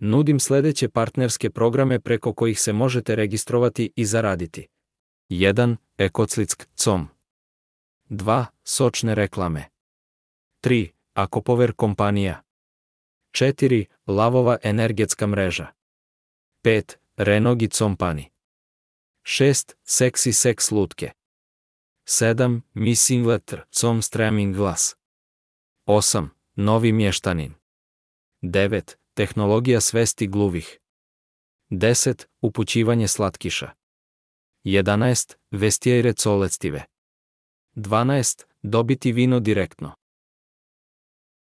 Nudim sljedeće partnerske programe preko kojih se možete registrovati i zaraditi. 1. Ekoclick com 2. Sočne reklame 3. Akopover kompanija 4. Lavova energetska mreža 5. Renogi compani 6. Seksi seks lutke 7. Missing letter com glas 8. Novi mještanin 9. Tehnologija svesti gluvih. 10. Upućivanje slatkiša. 11. Vestijere colective. 12. Dobiti vino direktno.